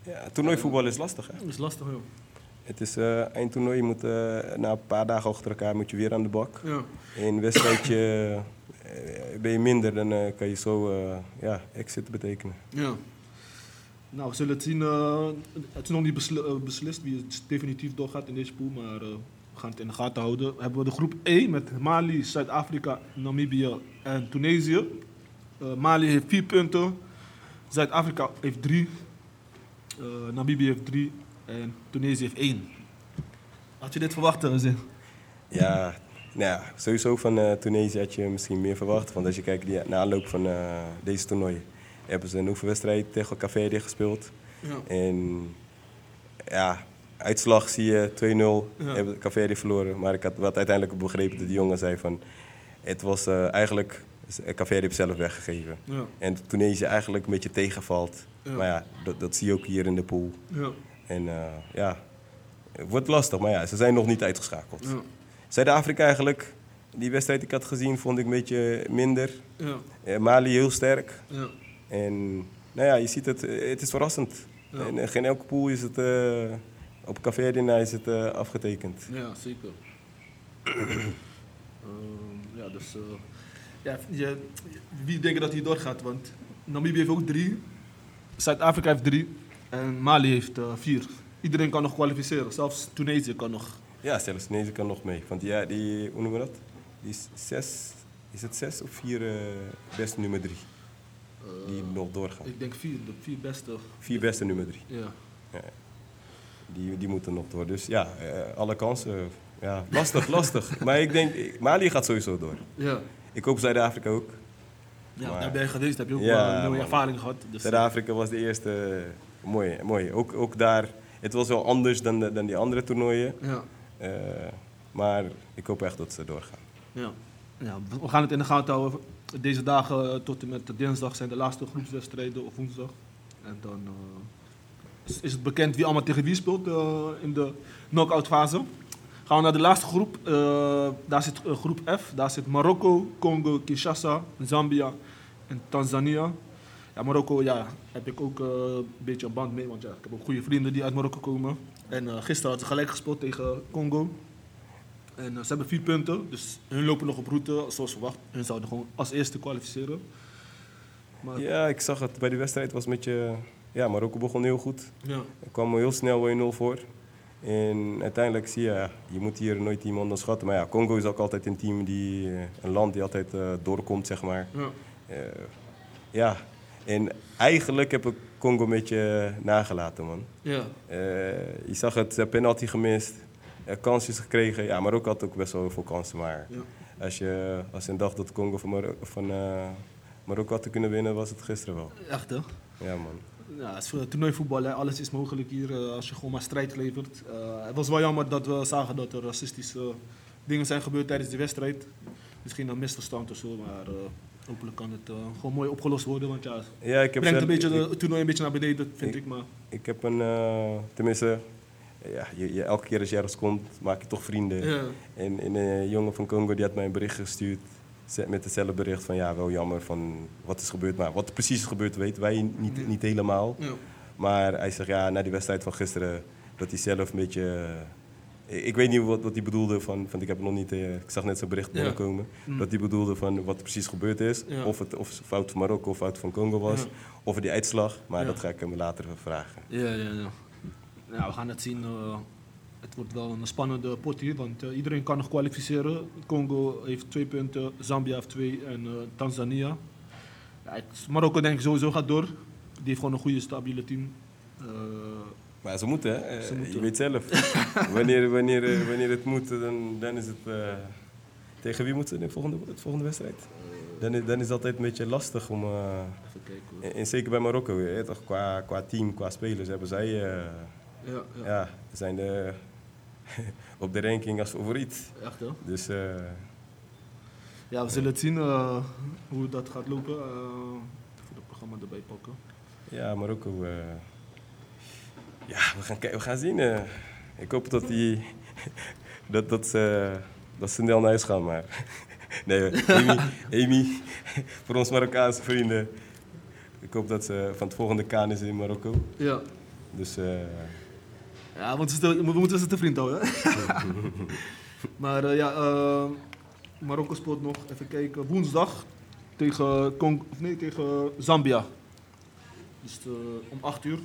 B: Ja, toernooivoetbal is lastig, hè?
A: Dat is lastig, joh.
B: Het is eh eindtoernooi, je moet, eh, na een paar dagen achter elkaar moet je weer aan de bak.
A: Ja.
B: In een wedstrijdje eh, ben je minder, dan kan je zo ja, exit betekenen.
A: ja. Nou, we zullen het zien. het is nog niet besli- beslist wie het definitief doorgaat in deze pool, maar we gaan het in de gaten houden. Hebben we de groep E met Mali, Zuid-Afrika, Namibië en Tunesië. Mali heeft vier punten, Zuid-Afrika heeft drie, Namibië heeft drie en Tunesië heeft één. Had je dit verwacht, eh, Zin?
B: Ja, nou ja, sowieso van eh Tunesië had je misschien meer verwacht. Want als je kijkt die, na aanloop van eh, deze toernooi, hebben ze een oefenwedstrijd tegen Caverde gespeeld.
A: Ja.
B: En ja, uitslag zie je 2-0,
A: Ja.
B: hebben Caverde verloren. Maar ik had wat uiteindelijk begrepen dat die jongen zei van... Het was eh, eigenlijk... Caverde heeft zelf weggegeven.
A: Ja.
B: En Tunesië eigenlijk een beetje tegenvalt. Maar ja, dat, dat zie je ook hier in de pool. En eh, ja, het wordt lastig. Maar ja, ze zijn nog niet uitgeschakeld.
A: Ja.
B: Zuid-Afrika eigenlijk, die wedstrijd die ik had gezien, vond ik een beetje minder.
A: Ja.
B: Eh, Mali heel sterk.
A: Ja.
B: En nou ja, je ziet het, eh, het is verrassend. En geen elke pool is het, op Café Dina is het afgetekend.
A: Ja, zeker. Ehm, ja, dus ja, je, wie denkt dat hij doorgaat? Want Namibië heeft ook drie, Zuid-Afrika heeft drie en Mali heeft eh, vier. Iedereen kan nog kwalificeren, zelfs Tunesië kan nog.
B: Ja, zelfs Tunesië kan nog mee. Want ja, die, hoe noemen we dat? Die is zes, is het zes of vier eh, beste nummer drie
A: eh,
B: die nog doorgaan?
A: ik denk vier, de vier beste.
B: Vier beste nummer drie.
A: Ja.
B: Die, die moeten nog door. Dus ja, eh, alle kansen. Ja, lastig, lastig. Maar ik denk, Mali gaat sowieso door.
A: Ja.
B: Ik hoop Zuid-Afrika ook.
A: Ja,
B: Maar-
A: daar ben je geweest, heb je ook
B: Ja,
A: wel een mooie ervaring gehad. Dus,
B: Zuid-Afrika was de eerste. Mooi, mooi. Ook, ook daar. Het was wel anders dan, de- dan die andere toernooien.
A: ja.
B: Eh, maar ik hoop echt dat ze doorgaan.
A: Ja. ja, we gaan het in de gaten houden. Deze dagen eh, tot en met dinsdag zijn de laatste groepswedstrijden of woensdag. En dan eh, is- is het bekend wie allemaal tegen wie speelt in de knock-out fase. Gaan we naar de laatste groep. Daar zit groep F. Daar zit Marokko, Congo, Kinshasa, Zambia en Tanzania. Ja, Marokko ja, heb ik ook eh, een beetje een band mee, want ja, ik heb ook goede vrienden die uit Marokko komen. En eh, gisteren hadden ze gelijk gespeeld tegen Congo. En eh, ze hebben vier punten, dus hun lopen nog op route, zoals verwacht. Hun zouden gewoon als eerste kwalificeren. Maar,
B: Ja, ik zag het bij die wedstrijd. Was een beetje, ja, Marokko begon heel goed.
A: ja,
B: Er kwam heel snel 1-0 voor. En uiteindelijk zie je, je moet hier nooit iemand onderschatten. Maar ja, Congo is ook altijd een team die, een land die altijd doorkomt, zeg maar.
A: ja,
B: ja, en eigenlijk heb ik Congo een beetje nagelaten, man.
A: ja,
B: Eh, je zag het, hebben penalty gemist, eh, kansjes gekregen. Ja, Marokko had ook best wel heel veel kansen. Maar
A: ja.
B: als je, als je dacht dat Congo van, Mar van eh, Marokko had te kunnen winnen, was het gisteren wel.
A: Echt hè?
B: Ja, man.
A: Ja, het is voor toernooivoetbal, hè. alles is mogelijk hier eh, als je gewoon maar strijd levert. Eh, het was wel jammer dat we zagen dat er racistische dingen zijn gebeurd tijdens die wedstrijd. Misschien een misverstand of zo, maar eh, hopelijk kan het eh, gewoon mooi opgelost worden. Want ja,
B: Ja, ik heb
A: brengt een beetje
B: ik-
A: toernooi een beetje naar beneden, vind
B: ik-
A: ik. Maar
B: Ik heb een, eh, tenminste, ja, je, je- elke keer als je ergens komt, maak je toch vrienden.
A: ja,
B: En, en een jongen van Congo die had mij een bericht gestuurd met hetzelfde bericht van ja, wel jammer van wat is gebeurd. Maar wat er precies is gebeurd weten wij niet, niet helemaal.
A: ja,
B: Maar hij zegt ja, na die wedstrijd van gisteren, dat hij zelf een beetje... eh, ik weet niet wat, wat hij bedoelde van, van ik heb nog niet, eh, ik zag net zijn bericht
A: Ja.
B: binnenkomen.
A: Mm.
B: Dat hij bedoelde van wat er precies gebeurd is.
A: Ja.
B: Of het of fout van Marokko of fout van Congo was.
A: Ja.
B: Over die uitslag. Maar dat ga ik hem later vragen.
A: ja, ja, ja. Ja, we gaan het zien. eh, het wordt wel een spannende pot hier, want iedereen kan nog kwalificeren. Congo heeft twee punten, Zambia heeft twee en Tanzania. Marokko denk ik sowieso gaat door. Die heeft gewoon een goede, stabiele team.
B: Maar ze moeten, hè? Eh,
A: Ze moeten.
B: Je weet zelf. wanneer, wanneer, eh, wanneer het moet, dan, dan is het... eh, tegen wie moeten ze in de volgende, de volgende wedstrijd? Dan, is- dan is het altijd een beetje lastig om... eh,
A: even kijken hoor.
B: en, en zeker bij Marokko, hè, toch, qua, qua team, qua spelers, hebben zij... eh,
A: Ja, ja.
B: ja, zijn de, op de ranking als favoriet.
A: echt hè?
B: Dus eh,
A: Ja, we zullen het zien hoe dat gaat lopen. Eh, even het programma erbij pakken.
B: ja, Marokko... eh, ja, we gaan, we gaan zien. eh. Ik hoop dat die... dat, dat, ze, dat ze snel naar huis gaan, maar... nee, Amy, Amy, voor ons Marokkaanse vrienden... Ik hoop dat ze van het volgende kaan is in Marokko.
A: Ja.
B: Dus eh,
A: Ja, want we moeten ze te vriend houden. maar eh, ja, eh, Marokko speelt nog, even kijken, woensdag tegen, of nee, tegen Zambia. Dus eh, om 8 uur.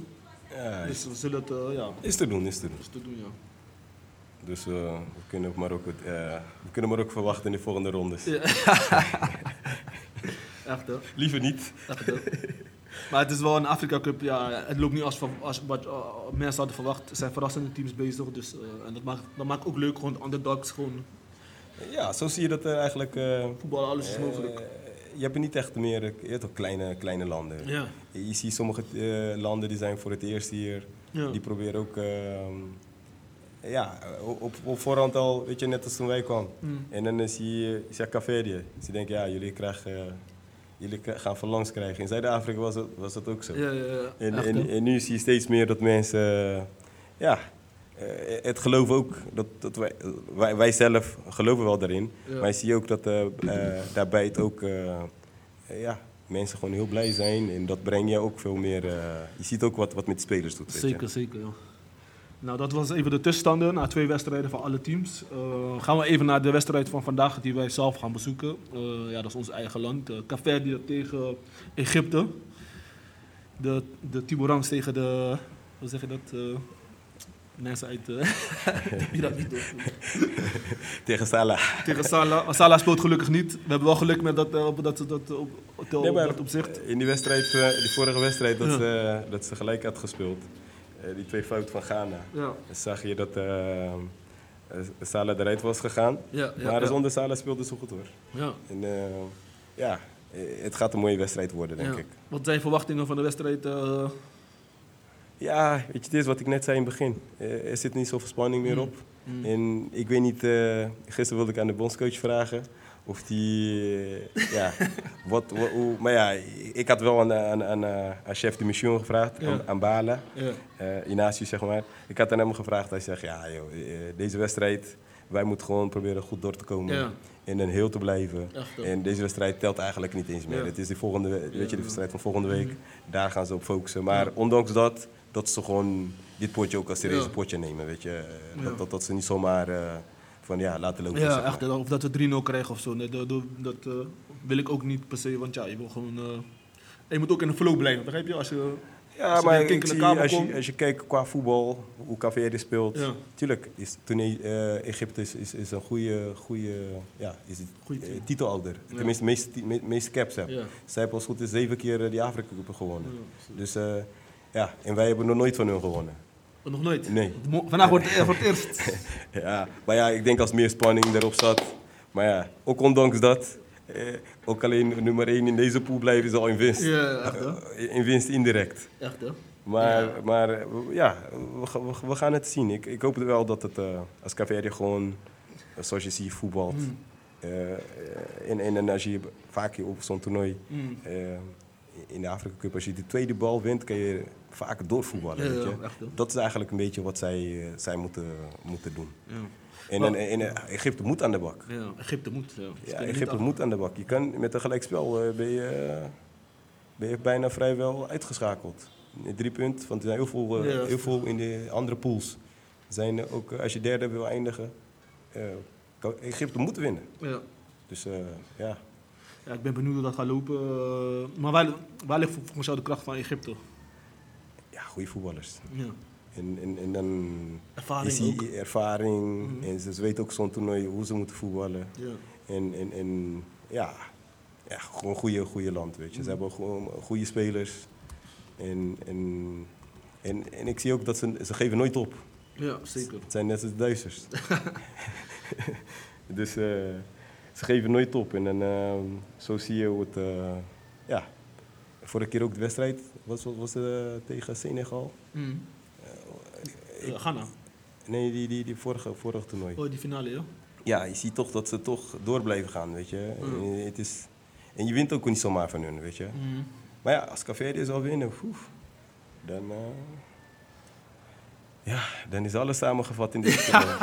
B: Ja,
A: Dus we zullen het, eh, ja,
B: is te doen, is te doen.
A: is te doen, ja.
B: Dus eh, we, kunnen Marokko, eh, we kunnen Marokko verwachten in de volgende rondes.
A: Echt hè,
B: Liever niet.
A: echt hè. Maar het is wel een Afrika Cup, ja, het loopt niet als, van- als wat eh, mensen hadden verwacht. Er zijn verrassende teams bezig, dus eh, en dat maakt, dat maakt ook leuk, gewoon de underdogs, gewoon
B: Ja, zo zie je dat er eigenlijk... eh,
A: voetbal, alles is
B: eh,
A: mogelijk.
B: Je hebt niet echt meer je hebt kleine, kleine landen.
A: Ja.
B: Je ziet sommige eh, landen die zijn voor het eerst hier.
A: Ja.
B: Die proberen ook... ehm, ja, op, op voorhand al, weet je, net als toen wij kwamen.
A: Mm.
B: En dan zie je, je zegt Café Ze denken, ja, jullie, krijgen, eh, jullie gaan verlangs krijgen. In Zuid-Afrika was, het- was dat ook zo.
A: Ja, ja, ja.
B: En, en, en nu zie je steeds meer dat mensen, ja, het geloof ook, dat, dat wij, wij, wij zelf geloven wel daarin.
A: Ja.
B: Maar je ziet ook dat eh, eh, daarbij het ook, eh, eh, ja, mensen gewoon heel blij zijn. En dat brengt je ook veel meer, eh, je ziet ook wat, wat met spelers doet.
A: Zeker, zeker. Ja. Nou, dat was even de tussenstanden na twee wedstrijden van alle teams. Eh, gaan we even naar de wedstrijd van vandaag die wij zelf gaan bezoeken. Eh, ja, dat is ons eigen land. Uh, Caverdië tegen Egypte. De, de Tiburon's tegen de... Hoe zeg je dat? Mensen uit... eh dat niet doet.
B: Tegen Salah.
A: Tegen Salah. Maar Salah speelt gelukkig niet. We hebben wel geluk met dat, op dat, dat, op,
B: Nee, maar
A: dat opzicht.
B: In die wedstrijd, eh, die vorige wedstrijd, dat,
A: Ja.
B: ze, dat ze gelijk had gespeeld. eh, die twee fouten van Ghana.
A: Ja,
B: Dan zag je dat Salah eruit was gegaan.
A: ja, ja.
B: maar
A: ja.
B: zonder Salah speelde ze goed hoor.
A: ja.
B: En eh, ja, het gaat een mooie wedstrijd worden, denk
A: Ja.
B: ik.
A: Wat zijn verwachtingen van de wedstrijd?
B: Ja, weet je, het is wat ik net zei in het begin. Eh, er zit niet zoveel spanning meer
A: Mm.
B: op.
A: mm.
B: En ik weet niet, eh, gisteren wilde ik aan de bondscoach vragen of die, eh, ja, wat, wat, hoe, maar ja, ik had wel aan, aan, aan, aan chef de mission gevraagd,
A: Ja.
B: aan, aan Bala,
A: ja.
B: zeg maar. Ik had aan hem gevraagd, hij zegt, ja joh, deze wedstrijd, wij moeten gewoon proberen goed door te komen
A: Ja.
B: en een heel te blijven.
A: Echt?
B: En deze wedstrijd telt eigenlijk niet eens meer. Het is de volgende, we- weet je, de wedstrijd van volgende week.
A: Mhm.
B: Daar gaan ze op focussen. Maar ondanks dat, dat ze gewoon dit potje ook als serieus potje nemen, weet je.
A: Ja.
B: Dat, dat, dat ze niet zomaar eh, van ja, laten lopen.
A: Ja,
B: zeg maar.
A: echt. Of dat we 3-0 krijgen of zo. Nee, dat dat, eh, wil ik ook niet per se. Want ja, je wil gewoon. eh, je moet ook in de flow blijven, begrijp je? Als je
B: Ja,
A: als
B: maar ik zie, als, je, als je kijkt qua voetbal, hoe Caveri speelt.
A: Ja.
B: Tuurlijk, is, toen eh, Egypte is, is, is een goede, goede ja, is het, eh, titelhouder.
A: Ja.
B: Tenminste, de meeste, meeste caps hebben.
A: Ja.
B: Zij hebben als goed is zeven keer eh, die Afrika Cup gewonnen. Dus eh, ja, en wij hebben nog nooit van hun gewonnen.
A: Oh, Nog nooit?
B: Nee.
A: Vandaag wordt het voor het eerst.
B: Ja, maar ja, ik denk als meer spanning erop zat. Maar ja, ook ondanks dat, eh, ook alleen nummer 1 in deze pool blijven is al in winst.
A: ja, echt hè?
B: Eh, in winst indirect.
A: Echt hè?
B: Maar
A: Ja.
B: maar, eh, ja we, ga- we, we gaan het zien. Ik, ik hoop wel dat het eh, als Caveri gewoon, eh, zoals je ziet, voetbalt.
A: Mm.
B: Eh, eh, en, en, en als je vaak op zo'n toernooi,
A: Mm.
B: eh, in de Afrika Cup, als je de tweede bal wint, kan je vaak doorvoetballen.
A: Ja,
B: weet je?
A: ja?
B: Dat is eigenlijk een beetje wat zij, eh, zij moeten, moeten doen.
A: Ja.
B: En,
A: Maar-
B: en, en, eh, Egypte moet aan de bak.
A: ja, Egypte moet. Ja,
B: Egypte moet aan de bak. Je kan met een gelijkspel eh, ben, je, ben je bijna vrijwel uitgeschakeld. In Drie punten, want er zijn heel veel, heel veel in de andere pools. Zijn ook, als je derde wil eindigen, Egypte moet winnen.
A: Ja.
B: Dus ja,
A: ja, ik ben benieuwd hoe dat gaat lopen. eh, maar waar, waar ligt volgens jou de kracht van Egypte?
B: ja goede voetballers.
A: Ja.
B: En, en, en dan
A: Ervaring
B: is die
A: ook.
B: ervaring
A: Mhm.
B: en ze weten ook zo'n toernooi hoe ze moeten voetballen.
A: Ja.
B: En, en, en ja, ja, gewoon goede, goede land, weet je.
A: Mhm.
B: Ze hebben gewoon goede spelers. En, en, en, en ik zie ook dat ze, ze geven nooit op.
A: ja, zeker.
B: Het zijn net als de Duitsers. dus eh, ze geven nooit op. En dan, eh, zo zie je hoe het... eh, ja, vorige keer ook de wedstrijd was, was, was eh, tegen Senegal.
A: Mm. Eh, Ghana.
B: Nee, die, die, die vorige, vorige toernooi.
A: Oh, die finale, ja?
B: Ja, je ziet toch dat ze toch door blijven gaan, weet je.
A: Mm.
B: En, het is, en je wint ook niet zomaar van hun, weet je.
A: Mm.
B: Maar ja, als Caveri zal winnen, oef, dan... eh, Ja, dan is alles samengevat in dit voetbal.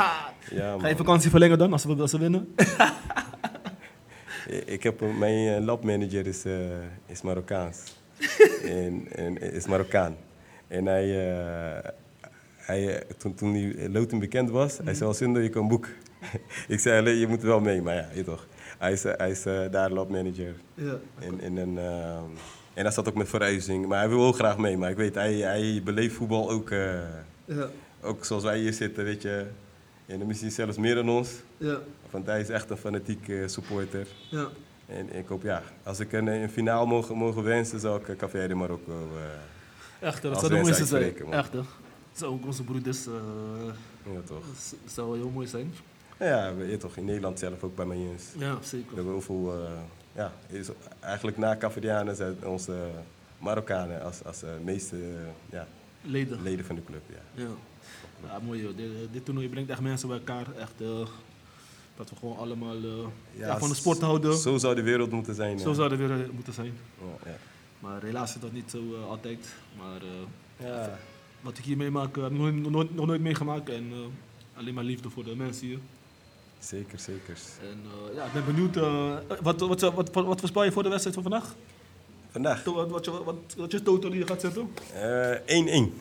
B: Ja,
A: Ga je vakantie verlengen dan, als we, als we winnen?
B: Ik heb een- mijn eh, labmanager is, eh, is Marokkaans. en, en is Marokkaan. En hij, eh, hij, eh, toen, toen die loting bekend was, hij zei al Sundo, je kan boeken. ik zei alleen, je moet wel mee, maar ja, je toch. Hij is, eh, hij is eh, daar labmanager.
A: Ja.
B: En, en, en, en hij zat ook met verhuizing, maar hij wil ook graag mee. Maar ik weet, hij, hij beleeft voetbal ook, eh,
A: Ja.
B: ook zoals wij hier zitten, weet je. En dan misschien zelfs meer dan ons.
A: Ja.
B: Want hij is echt een fanatiek eh, supporter.
A: Ja.
B: En ik hoop, ja, als ik een, een finaal mogen, mogen wensen, zou ik eh, Café de Marokko. eh
A: Echt, dat
B: Als
A: zou mooiste zijn. Echt. Dat zou ook onze broeders, eh,
B: ja, toch.
A: dat zou wel heel mooi zijn.
B: Ja, weet je toch, in Nederland zelf ook bij mij eens.
A: Ja,
B: We
A: zeker.
B: hebben heel veel, ja, is, eigenlijk na Cafedianen zijn onze Marokkanen als, als meeste ja,
A: Leden.
B: leden van de club. Ja.
A: Ja. Ja, mooi joh. Dit, dit toernooi brengt echt mensen bij elkaar. Echt, eh, dat we gewoon allemaal eh, ja, van de sport houden. Zo,
B: Zo zou de wereld moeten zijn. ja.
A: zou weer eh, moeten zijn.
B: Ja.
A: Maar helaas is dat niet zo eh, altijd. Maar eh,
B: Ja.
A: wat ik hier meemaak, eh, heb ik nog, nog nooit, nog nooit meegemaakt. En eh, alleen maar liefde voor de mensen hier.
B: Zeker, zeker.
A: En eh, ja, ik ben benieuwd. eh, wat, wat, wat, wat, voorspel je voor de wedstrijd van vandaag?
B: Vandaag
A: To- Wat, wat, je- wat, wat je total die je gaat zetten? 1-1.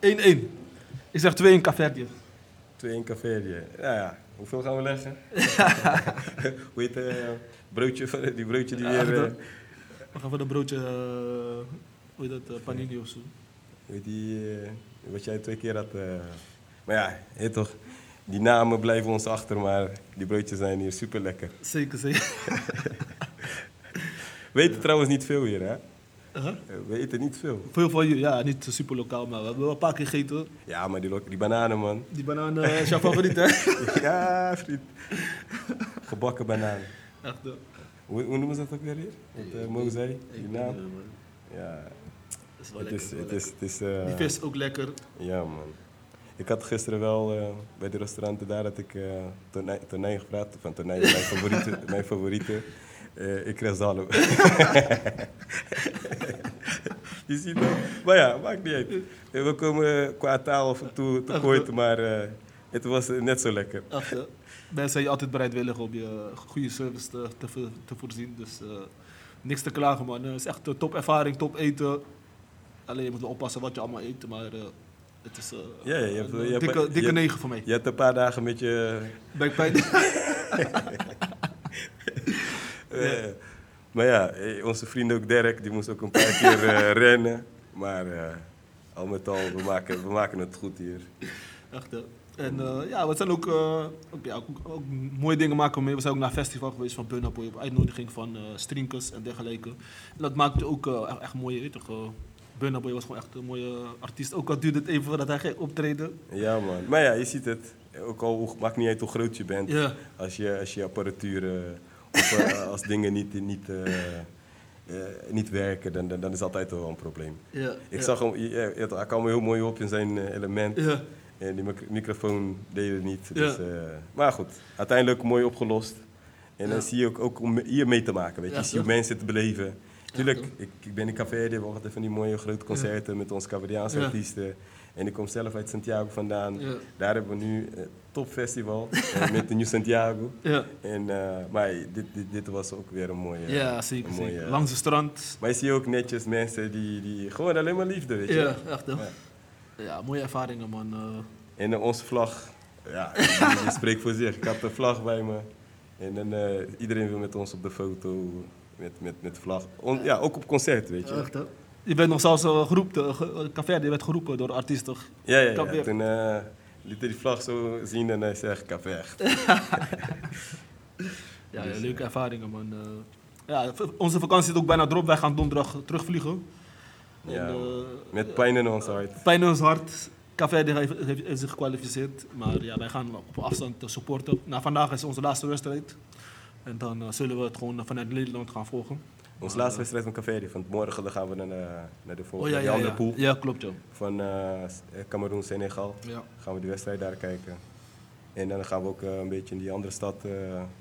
B: eh 1-1.
A: Ik zeg 2 in Caverdië.
B: 2-1 café. Ja, ja. Hoeveel gaan we leggen? Hoe heet eh broodje, van- die broodje die
A: Ja,
B: weer...
A: dat-
B: eh,
A: We gaan voor een broodje, eh, hoe heet dat, panini of zo.
B: hoe heet die, wat jij twee keer had... maar ja, weet toch, die namen blijven ons achter, maar die broodjes zijn hier super lekker.
A: Zeker, zeker.
B: We eten trouwens niet veel hier, hè?
A: Huh?
B: Eh, We eten niet veel.
A: Veel van je, ja, niet super lokaal, maar we hebben wel een paar keer gegeten.
B: Ja, maar die, die bananen, man.
A: Die banaan eh, is jouw favoriet, hè?
B: ja, vriend. Gebakken bananen.
A: Echt, eh,
B: Hoe, hoe noemen ze dat ook weer hier? Wat uh, Mo zei, die naam. Ja,
A: Dat is wel
B: het
A: lekker.
B: is...
A: wel
B: Het is, het is eh,
A: Die vis ook lekker.
B: Ja, man. Ik had gisteren wel eh, bij de restauranten daar dat ik eh tonijn, tonijn gevraagd. Van tonijn, mijn favoriete. mijn favoriete. Eh, ik zalm. Je ziet. Maar ja, maakt niet uit. Eh, We komen qua taal toe tekort, maar eh, het was net zo lekker.
A: Eh, mensen zijn je altijd bereidwillig om je goede service te, te, vo- te voorzien. Dus niks te klagen, man. Het is echt een top ervaring, top eten. Alleen je moet wel oppassen wat je allemaal eet, maar het is
B: Ja, ja, je hebt-
A: een
B: je hebt-
A: dikke,
B: je
A: dikke negen voor mij.
B: Je hebt een paar dagen met je... eh, maar ja, eh, onze vriend ook Dirk, die moest ook een paar keer eh, rennen. Maar al met al, we maken, we maken het goed hier.
A: Echt, hè. En ja, we zijn ook, ook, ja, ook, ook mooie dingen maken mee. We zijn ook naar een festival geweest van Burna Boy op uitnodiging van Strinkers en dergelijke. En dat maakte ook echt, echt mooie, weet toch. Burna Boy was gewoon echt een mooie artiest. Ook al duurde het even voordat hij ging optreden.
B: Ja, man. Maar ja, je ziet het. Ook al maakt niet uit hoe groot je bent.
A: Ja,
B: Als, je, als je apparatuur of eh, als dingen niet, niet, eh, eh, niet werken, dan, dan, dan is altijd wel een probleem.
A: ja.
B: Ik
A: ja.
B: zag hem, hij kwam heel mooi op in zijn element.
A: Ja,
B: En die mic- microfoon deed het niet. Dus, maar goed, uiteindelijk mooi opgelost. En dan zie je ook, ook om hier mee te maken. Weet je, je ziet hoe mensen het beleven. Tuurlijk, ik, ik ben in Café, hebben altijd van die mooie grote concerten met onze Cavadiaanse artiesten. En ik kom zelf uit Santiago vandaan. Daar hebben we nu topfestival eh, met de New Santiago.
A: ja.
B: En, eh, maar dit, dit, dit was ook weer een mooie...
A: ja zeker.
B: een mooie-
A: zeker. Langs het strand.
B: Maar je ziet ook netjes mensen die, die gewoon alleen maar liefde, weet je.
A: Ja, echt hè.
B: Ja.
A: Ja, mooie ervaringen man. eh.
B: En onze vlag, ja, die, spreekt voor zich. Ik had de vlag bij me. En dan, iedereen wil met ons op de foto met, met, met vlag. On- ja, ook op concert, weet je.
A: Echt hè. Je bent nog zelfs geroepen, ge- Café, je werd geroepen door artiesten.
B: Ja, ja, ja. Toen liet hij die vlag zo zien en hij zegt, echt.
A: Ja,
B: Dus,
A: leuke ervaringen man. eh. ja, onze vakantie zit ook bijna erop. Wij gaan donderdag terugvliegen.
B: Ja,
A: En,
B: man.
A: eh,
B: Met pijn in ons hart.
A: Pijn in ons hart. Café heeft, heeft, heeft zich gekwalificeerd. Maar ja, wij gaan op afstand eh, supporten. Nou, vandaag is onze laatste wedstrijd. En dan eh, zullen we het gewoon vanuit Nederland gaan volgen.
B: Onze
A: Maar,
B: laatste
A: eh,
B: wedstrijd van café, van morgen dan gaan we naar, de- naar de
A: Oh
B: volgende,
A: ja, ja,
B: andere pool.
A: Ja, klopt joh.
B: Van eh, Cameroen, Senegal.
A: Ja.
B: Gaan we die wedstrijd daar kijken. En dan gaan we ook eh, een beetje in die andere stad, eh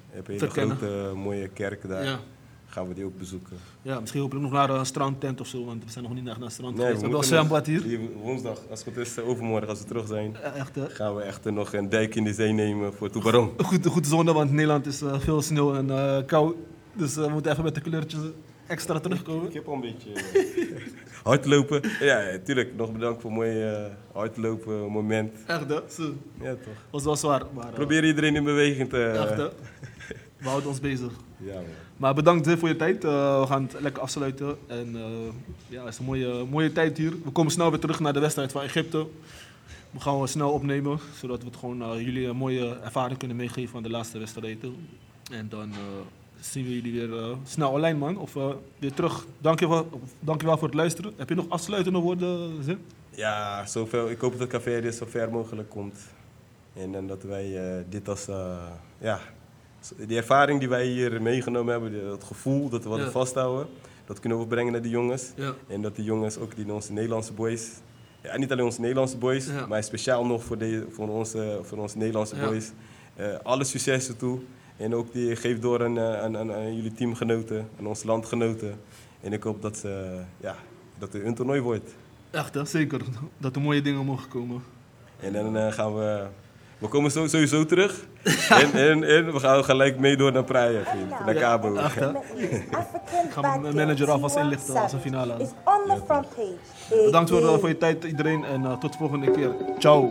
B: heb je een grote mooie kerk daar.
A: Ja.
B: gaan we die ook bezoeken.
A: Ja, misschien hopelijk nog naar een strandtent of zo, want we zijn nog niet echt naar een strand
B: Nee,
A: geweest. We hebben wel zwembad hier.
B: Woensdag, als het goed is, eh, overmorgen als we terug zijn,
A: Ja, echt hè.
B: gaan we echt eh, nog een dijk in de zee nemen voor Toebaron.
A: Goed, een goede zonde, want Nederland is eh, veel sneeuw en eh, kou. Dus eh, we moeten even met de kleurtjes extra terugkomen.
B: Ik heb al een beetje eh, hardlopen. Ja, natuurlijk. Nog bedankt voor een mooi eh, hardlopen moment.
A: Echt hè? Zo.
B: Ja, toch.
A: Was wel zwaar, maar eh,
B: Probeer iedereen in beweging te...
A: echt hè. We houden ons bezig.
B: Ja, man.
A: Maar bedankt voor je tijd. Eh, we gaan het lekker afsluiten. En eh, ja, het is een mooie, mooie tijd hier. We komen snel weer terug naar de wedstrijd van Egypte. We gaan we snel opnemen, zodat we het gewoon eh, jullie een mooie ervaring kunnen meegeven van de laatste wedstrijden. En dan eh, zien we jullie weer eh, snel online, man. Of eh, weer terug. Dankjewel, dankjewel voor het luisteren. Heb je nog afsluitende woorden, Zin?
B: Ja, zoveel, ik hoop dat Café dit zo ver mogelijk komt. En, en dat wij eh, dit als, ja, die ervaring die wij hier meegenomen hebben, dat gevoel dat we wat
A: Ja.
B: vasthouden, dat kunnen we overbrengen naar de jongens.
A: Ja.
B: En dat de jongens, ook die onze Nederlandse boys, ja, niet alleen onze Nederlandse boys,
A: Ja.
B: maar speciaal nog voor, de, voor, onze, voor onze Nederlandse boys, alle successen toe. En ook die geef door aan, eh, aan, aan, aan jullie teamgenoten, aan onze landgenoten. En ik hoop dat, ze, ja, dat er een toernooi wordt.
A: Echt, hè? zeker. Dat er mooie dingen mogen komen.
B: En dan eh, gaan we. We komen sowieso terug. en, en, en we gaan gelijk mee door naar Praia, vriend. Naar Cabo.
A: Echt, hè?
C: Gaan
A: mijn manager alvast inlichten als we finale.
C: Is on the front page.
A: Bedankt voor, eh, voor je tijd iedereen en eh, tot de volgende keer. Ciao.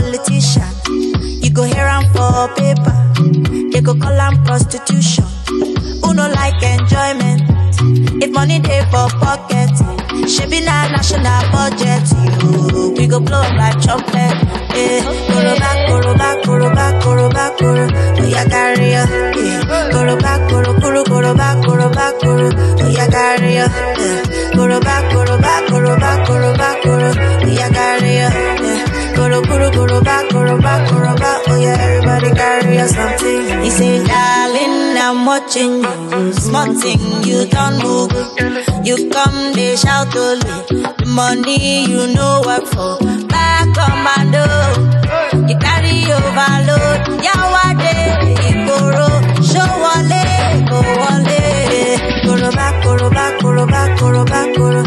D: Politician, you go hear am for paper. They go call am prostitution. Who no like enjoyment? If money dey for pocket, shebi na national budget. You, we go blow like trumpet. Eh, koroba, koroba, koroba, koroba, koro. Oh yeah, carry ya. Eh, koroba, koro, koro, koroba, koroba, koro. Oh yeah, carry ya. Eh, koroba, koroba, koroba, koroba, koro. Oh yeah, carry ya. Kuro kuro kuro back, kuro back, kuro back. Oh yeah, everybody carry your something. He say, darling, I'm watching you. Smarting, you don't move. You come, they shout only. The money you know what for. Back commando, you carry overload. Yawade, Ikoro, show wale, go wale. Kuro back, kuro back, kuro back, kuro back, kuro.